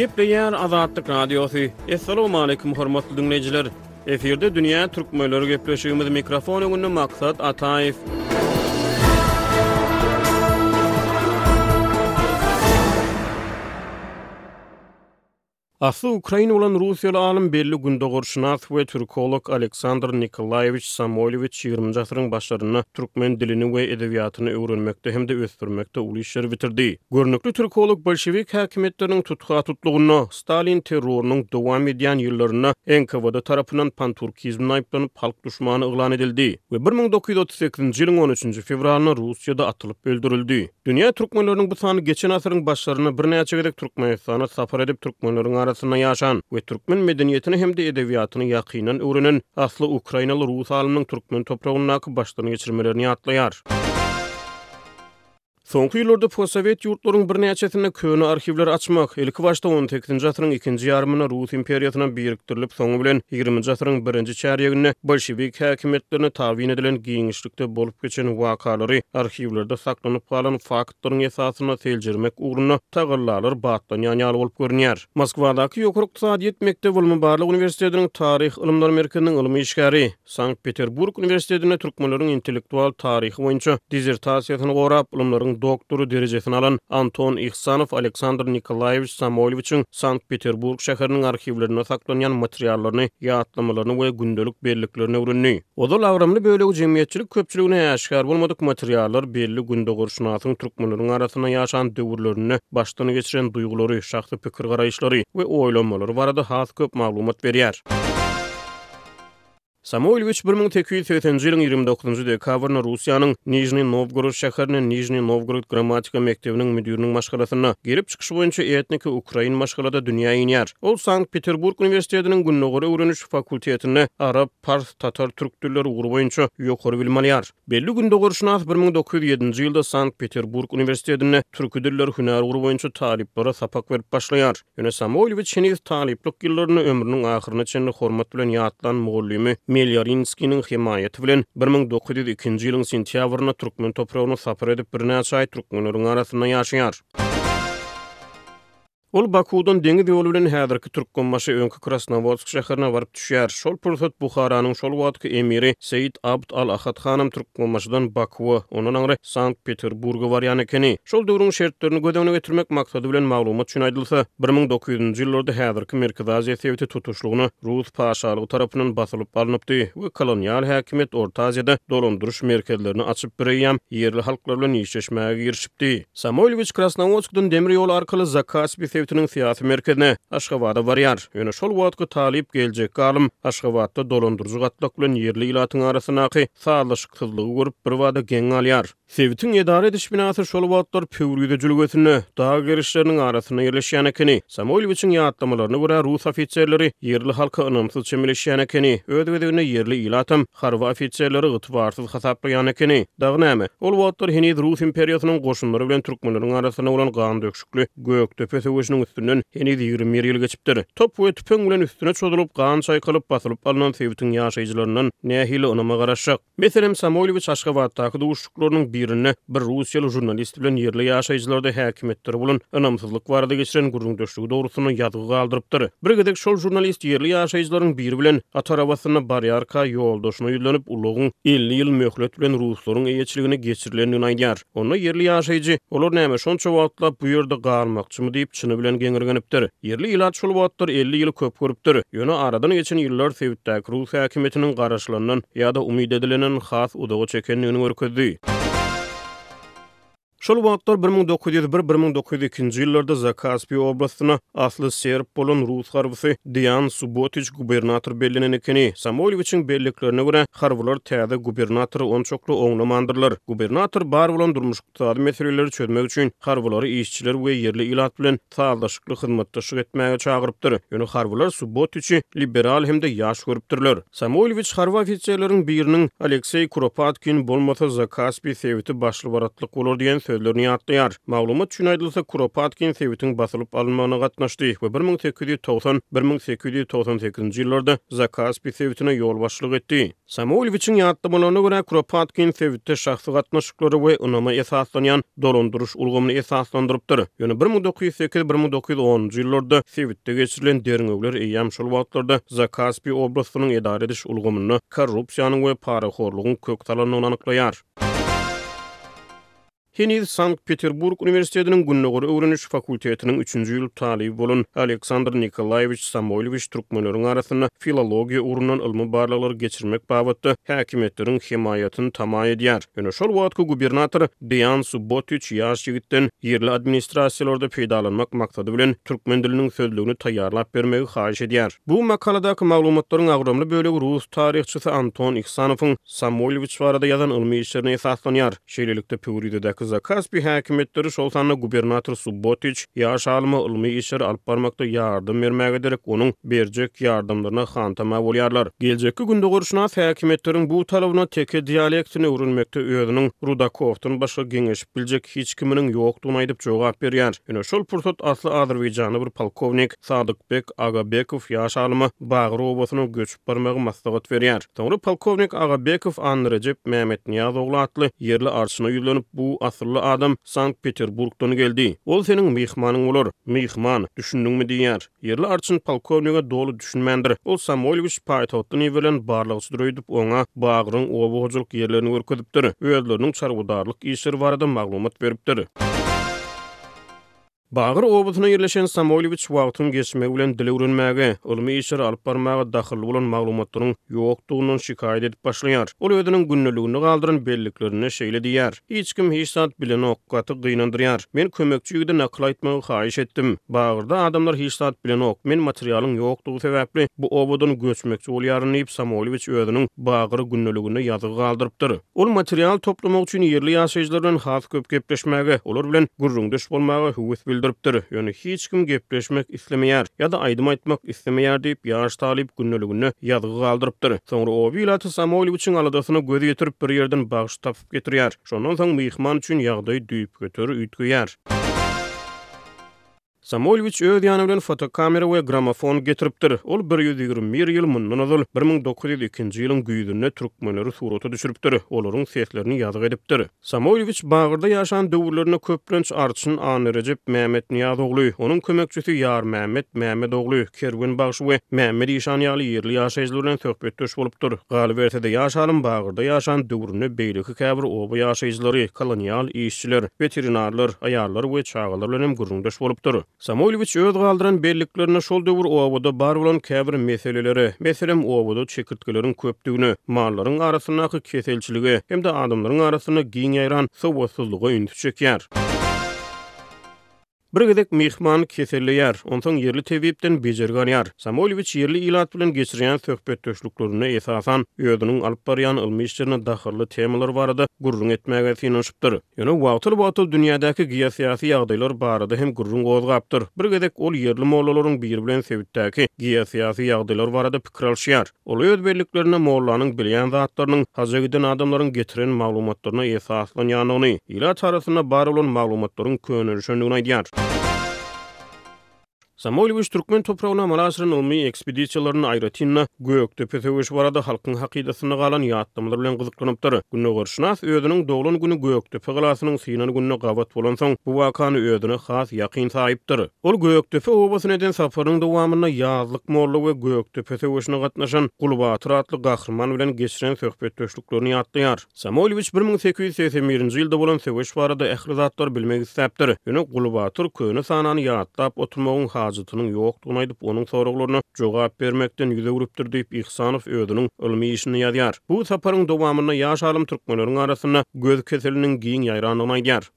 Gepleýär Azatlyk Radiosy. Assalamualaikum hormatly dinleýjiler. Efirde dünýä türkmenleri gepleşigimiz mikrofon öňünde maksat Ataýew. Asly ukrain bolan russiýaly alym, belli gündogarşynas we türkolog Aleksandr Nikolaýewiç Samoýlewiç ýigriminji asyryň başlarynda türkmen dilini we edebiýatyny öwrenmekde hem-de ösdürmekde uly işleri bitirdi. Görnükli türkolog bolşewik häkimiýetleriniň tutha-tutlugynda, stalin terrorynyň dowam edýän ýyllarynda NKWD tarapyndan panturkizmde aýyplanyp, halk duşmany yglan edildi we bir müň dokuz ýüz otuz sekizinji ýylyň on üçünji fewralynda Russiýada atylyp öldürildi. Dünýä türkmenleriniň bu sany geçen asyryň başlarynda birnäçe gezek Türkmenistana sapar edip, türkmenleriň arasynda ýaşan we türkmen medeniýetini hem-de edebiýatyny ýakyndan öwrenen asly ukrainaly rus alymynyň türkmen topragyndaky başdan geçirmelerini ýatlaýar. Soňky ýyllarda postsowet ýurtlaryň birnäçesinde köne arhiwleri açmak, ilkibaşda on sekizinji asyryň ikinji ýarymynda Rus imperiýasyna birikdirilip, soňy bilen ýigriminji asyryň birinji çärýeginde bolşewik häkimiýetlerine tabyn edilen giňişlikli döwletde bolup geçen wakalary arhiwlerde saklanyp galan faktlaryň esasynda seljermek ugrunda tagallalar batlanýan ýaly bolup görünýär. Moskwadaky Ýokary ykdysadyýet mekdebi ylmy-barlag uniwersitetiniň Taryh ylymlary merkeziniň ylmy işgäri, Sankt-Peterburg uniwersitetinde türkmenleriň intellektual taryhy boýunça dissertasiýasyny gorap, ylymlaryň doktory derejesini alan Anton Ihsanow Aleksandr Nikolaýewiç Samoýlowiçiň Sankt-Peterburg şäheriniň arhiwlerinde saklanýan materiallaryny, ýatlamalaryny we gündelik belliklerini öwrendi. Ozal agramly bölegi jemgyýetçilik köpçüligine äşgär bolmadyk materiallar belli gündogarşynasyň türkmenleriň arasynda ýaşan döwürlerinde başdan geçiren duýgulary, şahsy pikir-garaýyşlary we oýlanmalary barada has köp maglumat berýär. Samoýlowiç bir müň sekiz ýüz segseninji ýylyň ýigrimi dokuzynjy dekabrynda Russiýanyň Nižniý Nowgorod şäherine Nižniý Nowgorod grammatika mekdebiniň müdiriniň maşgalasynda, gelip çykyşy boýunça etniki ukrain maşgalada dünýä inýär. Ol Sankt-Peterburg uniwersitetiniň Gündogary öwreniş fakultetinde arap, pars, tatar, türk dilleri ugry boýunça ýokary bilim alýar. Belli gündogarşynas bir müň dokuz ýüz ýedinji ýylda Sankt-Peterburg uniwersitetinde türki diller hünär ugry boýunça talyplara sapak berip başlaýar. Ýöne Samuilýewiç heniz talyplyk ýyllaryny ömrüniň ahyryna çenli hormat bilen ýatlan mugallymy Melýarinskiniň hemaýaty bilen bir müň dokuz ýüz ikinji ýylyň sentýabrynda türkmen topragyna sapar edip, birnäçe aý türkmenleriň arasynda ýaşaýar. Ol Bakuwdan deňiz ýoly bilen häzirki Türkmenbaşy, öňki Krasnowodsk şäherine baryp düşýär. Şol pursat Buharanyň şol wagtky emiri Seýit Abd al-Ahad hanam Türkmenbaşydan Bakuwa, ondan aňry Sankt-Peterburga barýan ekeni. Şol döwrüň şertlerini göz öňüne getirmek maksady bilen maglumat üçin aýdylsa, bir müň dokuz ýüz nji ýyllarda häzirki Merkezi Aziýa sebiti tutuşlygyna rus paşalygy tarapyndan basylyp alnypdy we kolonial häkimiýet Orta Aziýada dolandyryş merkezlerini açyp bireýýäm ýerli halklar bilen işleşmäge girişipdi. Samoýlowiç Krasnowodskdan demir ýol arkaly Zakaspi sebitiniň syýasy merkezine, Aşgabada barýar. Ýöne şol wagtky talyp, geljekki alym, Aşgabatda dolandyryjy gatlak bilen ýerli ilatyň arasyndaky sazlaşyksyzlygy görüp, birbada geň galýar. Sebitiň edara ediş binasy şol wagtlar Pöwür ýüzi jülgesinde, dag gerişleriniň arasynda ýerleşýän ekeni. Samoýlowiçiň ýatlamalaryna görä, rus ofiserleri ýerli halka ynamsyz çemeleşýän ekeni, öz gezeginde ýerli ilatam harby ofiserleri ygtybarsyz hasaplaýan ekeni. Dagy näme, ol wagtlar heniz Rus imperiýasynyň goşunlary bilen türkmenleriň arasynda bolan gan döküşik, gülküli Gökdepe söweşiniň üstünden heniz ýigrimi bir ýyl geçipdir. Top we tüpeň bilen üstüne çozulyp, gan çaýkalyp, basylyp alnan sebitiň ýaşaýjylaryndan nähili ynama garaşjak? Meselem, Samoýlowiç Aşgabatdaky duşuşyklarynyň birinde bir russiýaly žurnalist bilen ýerli ýaşaýjylarda häkimiýetlere bolan ynamsyzlyk barada geçiren gürrüňdeşligi dogrusynda ýazgy galdyrypdyr. Bir gezek şol žurnalist ýerli ýaşaýjylaryň biri bilen at arabasynda barýarka, ýoldaşyna ýüzlenip, ulagyň elli ýyl möhlet bilen ruslaryň eýeçiligine geçirilendigini aýdýar. Onda ýerli ýaşaýjy, Olar näme, şonça wagtlap bu ýerde galmakçymy? diýip, çyny bilen geňirgenipdir. Ýerli ilat şol wagtlar elli ýyly köp görüpdir. Ýöne aradan geçen ýyllar sebitdäki rus häkimiýetiniň garaşylanydan ýa-da umyt edileninden has uzaga çekendigini görkezdi. Şol wagtlar bir müň dokuz ýüz bir-bir müň dokuz ýüz ikinji ýyllarda Zakaspi oblastyna Asly serb bolan rus harbysy Deýan Subotiç gubernator bellenen ekeni. Samoýlowiçiň belliklerine görä, harbylar täze gubernatory onçakly oňlamandyrlar. Gubernator bar bolan durmuş-ykdysady meseleleri çözmek üçin harbylary işçiler we ýerli ilat bilen sazlaşykly hyzmatdaşlyk etmäge çagyrypdyr. Ýöne harbylar Subotiçi liberal hem-de ýaş görüpdirler. Samuilwiç harby ofiserleriň biriniň Alekseý Kuropatkin bolmasa Zakaspi sebiti başlybaratlyk bolar diýen sözlerini ýatlaýar. Maglumat üçin aýdylsa, Kuropatkin sebitiň basylyp alynmagyna gatnaşdy we bir müň sekiz ýüz togsan, bir müň sekiz ýüz togsan sekizinji ýyllarda Zakaspi sebitine ýolbaşçylyk etdi. Samuilwiçiň ýatlamalaryna görä, Kuropatkin sebitde şahsy gatnaşyklary we ynama esaslanýan dolandyryş ulgamyny esaslandyrypdyr. Ýöne bir müň dokuz ýüz sekiz, bir müň dokuz ýüz onunjy ýyllarda sebitde geçirilen derňewler eýýäm şol wagtlarda Zakaspi oblastynyň edara ediş ulgamynda korrupsiýanyň we parahorlugyň kök salandygyny anyklaýar. Heniz Sankt-Peterburg uniwersitetiniň Gündogar öwreniş fakultetiniň üçünji ýyl talyby bolan Aleksandr Nikolaýewiç Samoýlewýç türkmenleriň arasynda filologiýa ugrundan ylmy barlaglary geçirmek babatda häkimiýetleriň hemaýatyny tama edýär. Ýöne şol wagtky gubernator, Deýan Subbotiç ýaş ýigitden ýerli administrasiýalarda peýdalanmak maksady bilen türkmen diliniň sözlügini taýýarlap bermegi haýyş edýär. Bu makaladaky maglumatlaryň agramly bölegi rus taryhçysy Anton Ihsanowyň Samoýlowiç barada ýazan ylmy işlerine esaslanýar. Şeýlelikde, Pöwrizedäki Zakaspi häkimiýetleri, şol sanda gubernator Subbotiç ýaş alyma ylmy işleri alyp barmakda ýardam bermäge derek onuň, berjek ýardamlaryna hantama bolýarlar. Geljekki gündogarşynas häkimiýetleriň bu talabyna teke dialektini öwrenmekde özüniň Rudakowdan başga geňeşip biljek hiç kiminiň ýokdugyny aýdyp jogap berýär. Ýöne şol pursat asly azerbaýjanly bir polkownik Sadykbek Agabekow ýaş alyma Bagyr obasyna göçüp barmagy maslahat berýär. Soňra polkownik Agabekow Annarejep Mämmetnyýaz ogly atly ýerli arçyna ýüzlenip, Bu asylly adam Sankt-Peterburgdan geldi. Ol seniň myhmanyň bolar. Myhman, düşündiňmi? diýýär. Ýerli arçyn polkownige doly düşünmändir. Ol Samoýlowiç paýtagtdan iberilen barlagçydyr öýdüp, oňa Bagryň oba hojalyk ýerlerini görkezipdir, özleriniň çarwadarlyk işleri barada maglumat beripdir. Bagyr obasynda ýerleşen Samoýlowiç wagtyň geçmegi bilen dil öwrenmäge, ylmy işleri alyp barmaga dahylly bolan maglumatlaryň ýokdugyndan şikaýat edip başlaýar. Ol özüniň gündeliginde galdyran belliklerinde şeýle diýýär. Hiç kim hiç zat bilenok, gaty gynandyrýar. Men kömekçi ýigide nakyl aýtmagy haýyş etdim. Bagyrda adamlar hiç zat bilenok, men materialyň ýokdugy sebäpli bu obadan göçmekçi bolýaryn diýip, Samuilewicz özüniň Bagyr gündeliginde ýazgy galdyrypdyr. Ol material toplamak üçin ýerli ýaşaýjylar bilen has köp gepleşmäge, olar bilen gürrüňdeş bolmaga höwes bildiripdir. Ýöne hiç kim gepleşmek islemeýär ýa-da aýdym aýtmak islemeýär diýip, ýaş talyp gündeliginde ýazgy galdyrypdyr. Soňra oba ilaty Samuilewicziň aladasyna göz ýetirip, bir ýerden bagş tapypdyr. Getirýär. Şondan soň myhman üçin ýagdaý düýpgöter üýtgeýär. Samuelwiç öz ýany bilen fotokamera we gramofon getiripdir. Ol bir ýüz ýigrimi bir ýyl mundan ozal, bir müň dokuz ýüz ikinji ýylyň güýzünde türkmenleri surata düşüripdir, olaryň seslerini ýazgy edipdir. Samuelwiç Bagyrda ýaşan döwürlerinde köplenç Arçyn Annarejep Mämmetnyýaz ogly, onuň kömekçisi Ýarmämmet Mämmet ogly, Kerwen bagşy we Mämmet işan ýaly ýerli ýaşaýjylar bilen söhbetdeş bolupdyr. Galyberse-de, ýaş alym Bagyrda ýaşan döwründe beýleki käbir oba ýaşaýjylary, kolonial işçiler, weterinarlar, aýallar we çagalar bilen hem gürrüňdeş bolupdyr. Samuilowiç öz galdyran belliklerinde şol döwür obada bar bolan käbir meselelere, meselem, obada çekirtgeleriň köpdügine, mallaryň arasyndaky keselçilige hem-de adamlaryň arasynda giň ýaýran sowatsyzlyga ünsi çekýär. Bir gezek myhman keselleýär. Onsoň ýerli tebipden bejergi alýar. Samoýlowiç ýerli ilat bilen geçirýän söhbetdeşliklerinde, esasan, özüniň alyp barýan ylmy işlerine dahylly temalar barada gürrüň etmäge synanyşypdyr. Ýöne wagtal-wagtal dünýädäki geosyýasy ýagdaýlar barada hem gürrüň gozgapdyr. Bir gezek ol ýerli mollalaryň biri bilen sebitdäki geosyýasy ýagdaýlar barada pikir alşýar. Ol öz belliklerinde mollanyň bilýän zatlarynyň haja giden adamlaryň getiren maglumatlaryna esaslanýandygyny, ilat arasynda bar bolan maglumatlaryň könelişendigini aýdýar. Samoýlowiç türkmen topragyna amala aşyran ylmy ekspedisiýalarynda, aýratyn-da, Gökdepe söweşi barada halkyň hakydasynda galan ýatlamalar bilen gyzyklanypdyr. Gündogarşynas özüniň doglan güni Gökdepe galasynyň synan gününe gabat bolansoň, bu wakany özüne has ýakyn saýypdyr. Ol Gökdepe obasyna eden saparynyň dowamynda Ýazlyk molla we Gökdepe söweşine gatnaşan Guly batyr atly gahryman bilen geçiren söhbetdeşliklerini ýatlaýar. Samuilýewiç bir müň sekiz ýüz segsen birinji ýylda bolan söweş barada ähli zatlary bilmek isläpdir. Ýöne Guly batyr köne sanany ýatlap oturmagyň hajatynyň ýokdugyny aýdyp, onuň soraglaryna jogap bermekden ýüz öwrüpdir diýip, Ihsanow özüniň ylmy işinde ýazýar. Bu saparyň dowamynda ýaş alym türkmenleriň arasynda göz keseliniň giň ýaýrandygyny aýdýar.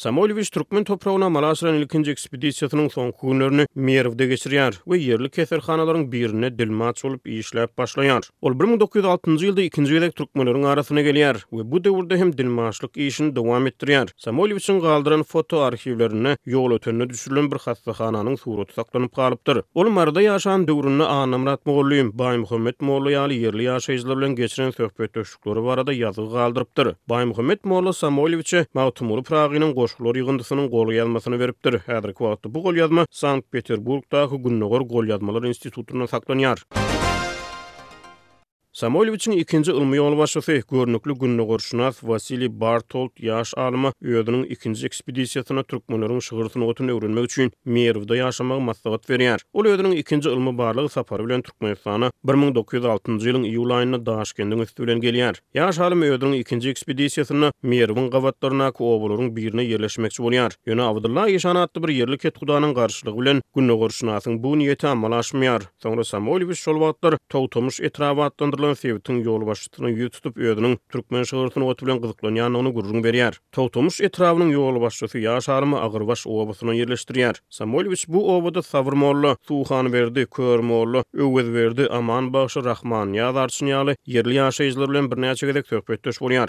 Samoýlewiç türkmen topragyna amala aşyran ilkinji ekspedisiýasynyň soňky günlerini Merwde geçirýär we ýerli keselhanalaryň birinde dilmaç bolup işläp başlaýar. Ol bir müň dokuz ýüz altynjy ýylda ikinji gezek türkmenleriň arasyna gelýär we bu döwürde hem dilmaçlyk işini dowam etdirýär. Samoýlewiçiň galdyran fotoarhiwlerinde ýolötende düşürilen bir hassahananyň suraty saklanyp galypdyr. Ol Maryda ýaşan döwründe Annamyrat mugallym, Baýmuhammet molla ýaly ýerli ýaşaýjylar bilen geçiren söhbetdeşliklerinde goşgulary barada ýazgy galdyrypdyr. Baýmuhammet molla Samoýlowiçe Magtymguly Pyragynyň goşgular ýygyndysynyň golýazmasyny beripdir. Häzirki wagtda bu golýazma Sankt-Peterburgdaky Gündogar golýazmalar institutynda saklanýar. Samoýlowiçiň ikinji ylmy ýolbaşçysy, görnükli gündogarşynas Wasiliý Bartold ýaş alyma özüniň ikinji ekspedisiýasynda türkmenleriň şygyr sungatyny öwrenmek üçin Merwde ýaşamagy maslahat berýär. Ol özüniň ikinji ylmy-barlag sapary bilen Türkmenistana bir müň dokuz ýüz altynjy ýylyň iýul aýynda Daşkendiň üsti bilen gelýär. Ýaş alym özüniň ikinji ekspedisiýasynda Merwiň gabatlaryndaky obalaryň birine ýerleşmekçi bolýar. Ýöne Abdylla işan atly bir ýerli kethudanyň garşylygy bilen gündogarşynasyň bu niýeti amala aşmaýar. Soňra Samuelýewiç şol wagtlar Togtamyş etraby atlandyrylan sebitiň ýolbaşçysyna ýüz tutup özüniň türkmen şygyr sungaty bilen gyzyklanýandygyny gürrüň berýär. Togtamyş etrabynyň ýolbaşçysy ýaş alymy Agyrbaş obasyna ýerleşdirýär. Samolýewiç bu obada Sabyr molla, Suwhanberdi, Kör molla, Öwezberdi, Aman bagşy, Rahmannyýaz arçyn ýaly ýerli ýaşaýjylar bilen birnäçe gezek söhbetdeş bolýar.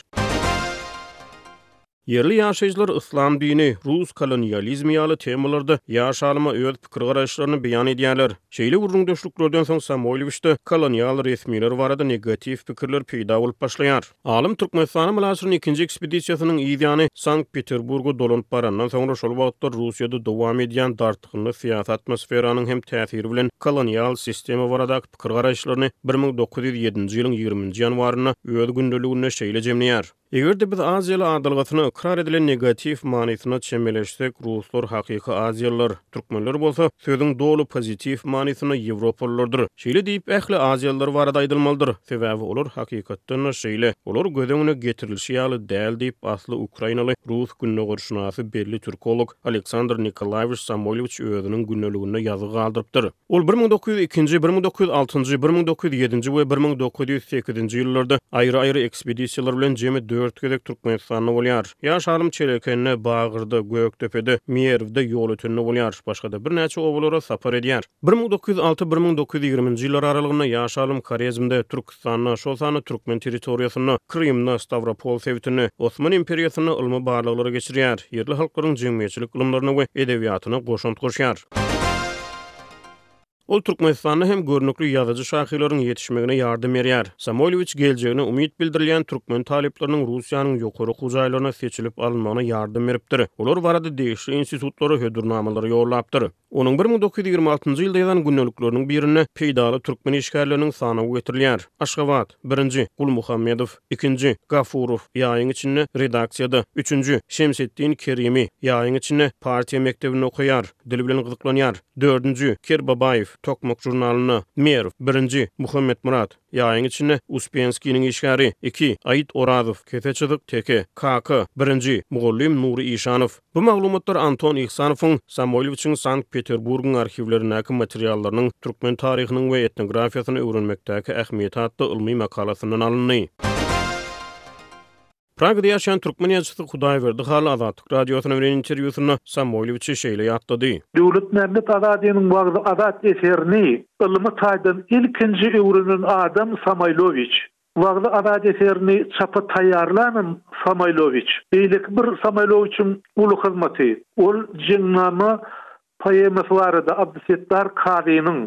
Ýerli ýaşaýjylar yslam dini, rus kolonializmi ýaly temalarda ýaş alyma öz pikir-garaýyşlaryny beýan edýärler. Şeýle gürrüňdeşliklerden soň Samolýewiçde kolonial resmiler barada negatiw pikirler peýda bolup başlaýar. Alym Türkmenistana mylaçynyň ikinji ekspedisiýasynyň yzýany Sankt-Peterburga dolanyp barandan soňra şol wagtlar Russiýada dowam edýän dartgynly syýasy atmosferanyň hem täsiri bilen kolonial sistema baradaky pikir-garaýyşlaryny bir müň dokuz ýüz ýedinji ýylyň ýigriminji ýanwarynda öz gündeliginde şeýle jemleýär, Eger-de biz aziýaly adalgasyna ykrar edilen negatiw manysyna çemeleşsek, ruslar hakyky aziýalylar. Türkmenler bolsa, sözüň doly pozitiw manysynda ýewropalylardyr. Şeýle diýip, ähli aziýalylar barada aýdylmalydyr. Sebäbi olar, hakykatdan-da, şeýle. Olar göz öňüne getirilişi ýaly däl diýip, asly ukrainaly, rus gündogarşynasy, belli türkolog Aleksandr Nikolaýewiç Samoýlewiç özüniň gündeliginde ýazgy galdyrypdyr. Ol bir müň dokuz ýüz ikinji, bir müň dokuz ýüz altynjy, bir müň dokuz ýüz ýedinji we bir müň dokuz ýüz sekizinji ýyllarda aýry-aýry ekspedisiýalar bilen jemi dört gezek Türkmenistanda bolýar. Ýaş alym Çelekende, Bagyrda, Gökdepede, Merwde, Ýolötende bolýar. Başga-da birnäçe obalara sapar edýär. Bir müň dokuz ýüz alty, bir müň dokuz ýüz ýigriminji ýyllar aralygynda ýaş alym Horezmde, Türk. Türkmenistanda, şol sanda türkmen territoriýasynda, Krymda, Stawropol sebitinde, Osman imperiýasynda ylmy barlaglary geçirýär, ýerli halklaryň jemgyýetçilik ylymlaryna we edebiýatyna goşant goşýar. Ol Türkmenistanda hem görnükli ýazyjy-şahyrlaryň ýetişmegine ýardam berýär. Samoýlowiç geljegine umyt bildirilýän türkmen talyplarynyň Russiýanyň ýokary okuw jaýlaryna seçilip alynmagyna ýardam beripdir, olar barada degişli institutlara hödürnamalary ýollapdyr. Onuň bir müň dokuz ýüz ýigrimi altynjy ýylda ýazan gündelikleriniň birinde peýdaly türkmen işgärleriniň sanawy getirilýär. Aşgabat, birinji, Gulmuhammedow, ikinji, Gafurow, ýaýyň içinde redaksiýada, üçünji, Şemsetdin Kerimi, ýaýyň içinde partiýa mekdebinde okaýar, dil bilen gyzyklanýar, dördünji, Kerbabaýew, tokmak žurnalynda, Merw, birinji, Muhammetmyrat, Jaýyň içinde Uspenskiniň işgäri, iki, Aýyt Orazow, kese çyzyk, teke, kaka, birinji, mugallym Nury Işanow. Bu maglumatlar Anton Ihsanowyň Samoýlowiçiň Sankt-Peterburgyň arhiwlerindäki materiallarynyň türkmen taryhynyň we etnografiýasyny öwrenmekdäki ähmiýeti atly ylmy makalasyndan alyndy. Pragada ýaşaýan türkmen ýazyjysy Hudaýberdi Hally Azatlyk Radiosyna beren interwýusynda Samoýlowiçi şeýle ýatlady. Döwletmämmet Azadynyň Wagzy Azat eserini ylmy taýdan ilkinji öwrenen adam Samoýlowiç. Wagzy Azat eserini çapa taýýarlanam Samoýlowiç. Beýleki bir Samoýlowiçiň uly hyzmaty, ol Jeňnama poemasy barada Abdysetdar Kazynyň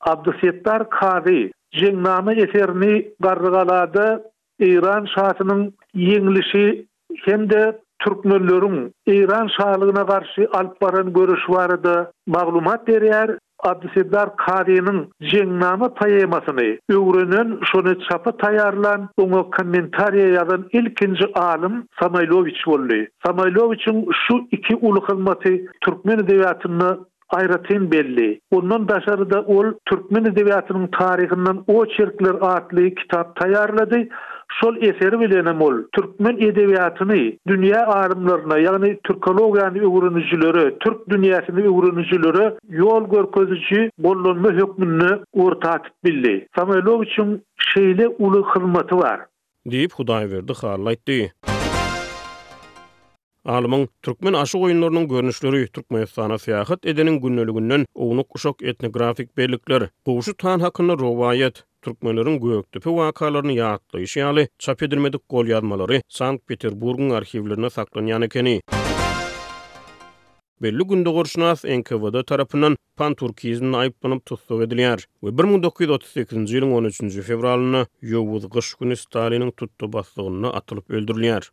Abdysetdar Kazy, Jeňnama eserini Garrygalada Eýran şasynyň ýeňlişi hem-de türkmenleriň Eýran şalygyna garşy alyp baran göreşi barada maglumat berýär, Abdyseddar Kazynyň Jeňnama poemasyny öwrenen, şony çapa taýýarlan, oňa kommentariýa ýazan ilkinji alym Samaýlowiç boldy. Samaýlowiçiň şu iki uly hyzmaty türkmen edebiýatynda aýratyn belli. Ondan daşary-da ol Türkmen edebiýatynyň taryhyndan oçerkler atly kitap taýýarlady, şol eseri bilenem ol türkmen edebiýatyny dünýä alymlaryna, ýagny türkologiýany öwrenijilere, türk dünýäsini öwrenijilere ýol görkeziji gollanma hökmünde orta atyp bildi. Samoýlowiçiň şeýle uly hyzmaty bar. Diýip, Hudaýberdi Hally aýtdy. Alymyň Türkmen aşyk oýunlarynyň görnüşleri, Türkmenistana syýahat edeniň gündeliginden ownuk-uşak etnografik bellikler, Gowşut han hakynda rowaýat, Türkmenleriň Gökdepe wakalaryny ýatlaýşy ýaly çap edilmedik golýazmalary Sankt-Peterburgyň arhiwlerinde saklanýan ekeni. Belli gündogarşynas NKWD tarapyndan panturkizmde aýyplanyp tussag edilýär we bir müň dokuz ýüz otuz sekizinji ýylyň on üçünji fewralynda ýowuz gyş güni Staliniň tutdubaslygynda atylyp öldürilýär.